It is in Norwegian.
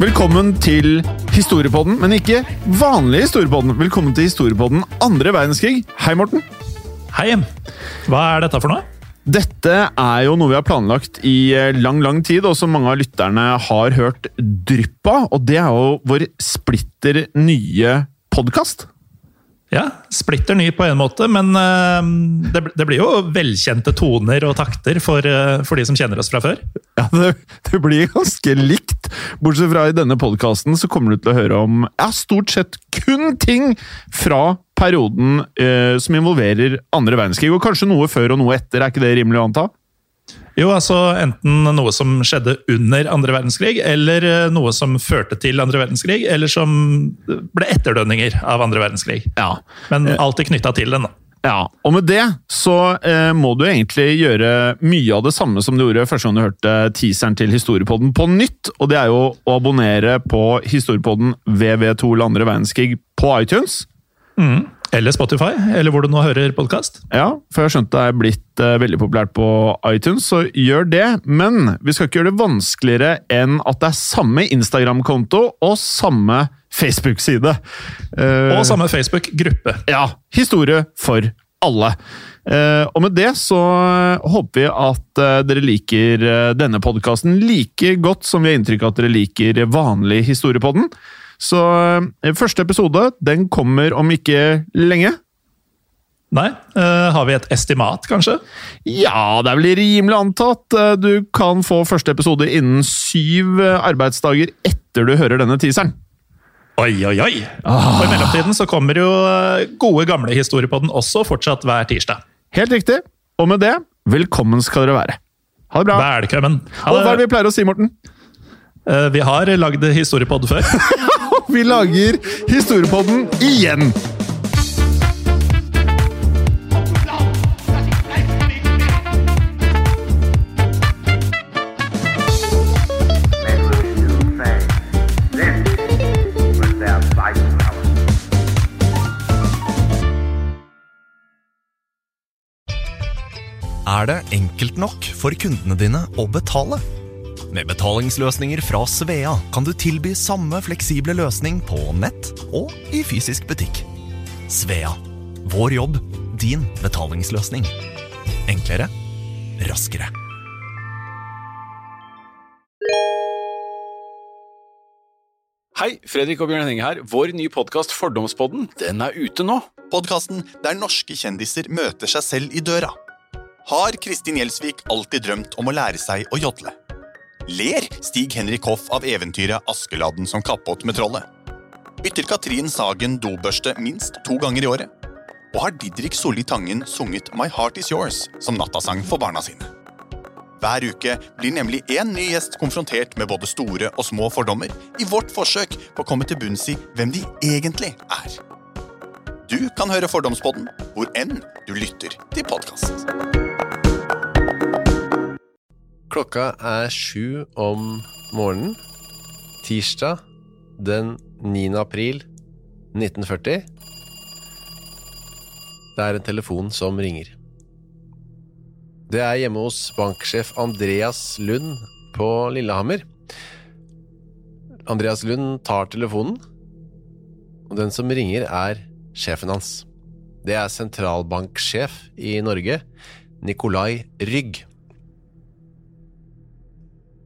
Velkommen til Historiepodden, men ikke vanlig Historiepodden. Velkommen til Historiepodden andre verdenskrig. Hei, Morten. Hei. Hva er dette for noe? Dette er jo noe vi har planlagt i eh, lang, lang tid, og som mange av lytterne har hørt drypp av. Og det er jo vår splitter nye podkast. Ja, Splitter ny på en måte, men eh, det, det blir jo velkjente toner og takter for, eh, for de som kjenner oss fra før. Ja, det, det blir ganske likt. Bortsett fra i denne podkasten så kommer du til å høre om ja, stort sett kun ting fra perioden eh, som involverer andre verdenskrig. Og kanskje noe før og noe etter, er ikke det rimelig å anta? Jo, altså enten noe som skjedde under andre verdenskrig, eller eh, noe som førte til andre verdenskrig, eller som ble etterdønninger av andre verdenskrig. Ja. Men alltid knytta til den, da. Ja, og med det så eh, må du egentlig gjøre mye av det samme som du gjorde første gang du hørte teaseren til Historiepodden på nytt, og det er jo å abonnere på Historiepodden VV2 eller andre verdenskrig på iTunes. Mm. Eller Spotify, eller hvor du nå hører podkast. Ja, for jeg har skjønt det er blitt eh, veldig populært på iTunes, så gjør det. Men vi skal ikke gjøre det vanskeligere enn at det er samme Instagram-konto og samme Facebook-side. Eh, Og samme Facebook-gruppe. Ja, historie for alle. Eh, og med det så håper vi at eh, dere liker eh, denne podkasten like godt som vi har inntrykk av at dere liker vanlig Historiepodden. Så eh, første episode den kommer om ikke lenge. Nei, Uh, har vi et estimat, kanskje? Ja, det er vel rimelig antatt. Eh, Du kan få første episode innen syv arbeidsdager etter du hører denne teaseren. Oi, oi, oi! Og I mellomtiden så kommer jo gode, gamle historier på den også, fortsatt hver tirsdag. Helt riktig. Og med det, velkommen skal dere være. Ha det bra. Velkommen! Ha Og hva er det det. vi pleier å si, Morten? Uh, Vi har lagd historiepod før. Vi lager Historiepodden igjen! Er det enkelt nok for kundene dine å betale? Med betalingsløsninger fra Svea kan du tilby samme fleksible løsning på nett og i fysisk butikk. Svea vår jobb, din betalingsløsning. Enklere, raskere. Hei, Fredrik og Bjørn Henning her. Vår nye podkast Fordomspodden den er ute nå. Podkasten der norske kjendiser møter seg selv i døra. Har Kristin Gjelsvik alltid drømt om å lære seg å jodle? Ler Stig Henrik Hoff av eventyret Askeladden som kappåt med trollet? Bytter Katrin Sagen dobørste minst to ganger i året? Og har Didrik Solli Tangen sunget My Heart Is Yours som nattasang for barna sine? Hver uke blir nemlig én ny gjest konfrontert med både store og små fordommer i vårt forsøk på å komme til bunns i hvem de egentlig er. Du kan høre Fordomspodden hvor enn du lytter til podkast. Klokka er sju om morgenen. Tirsdag den 9. april 1940. Det er en telefon som ringer. Det er hjemme hos banksjef Andreas Lund på Lillehammer. Andreas Lund tar telefonen, og den som ringer er sjefen hans. Det er sentralbanksjef i Norge, Nikolai Rygg.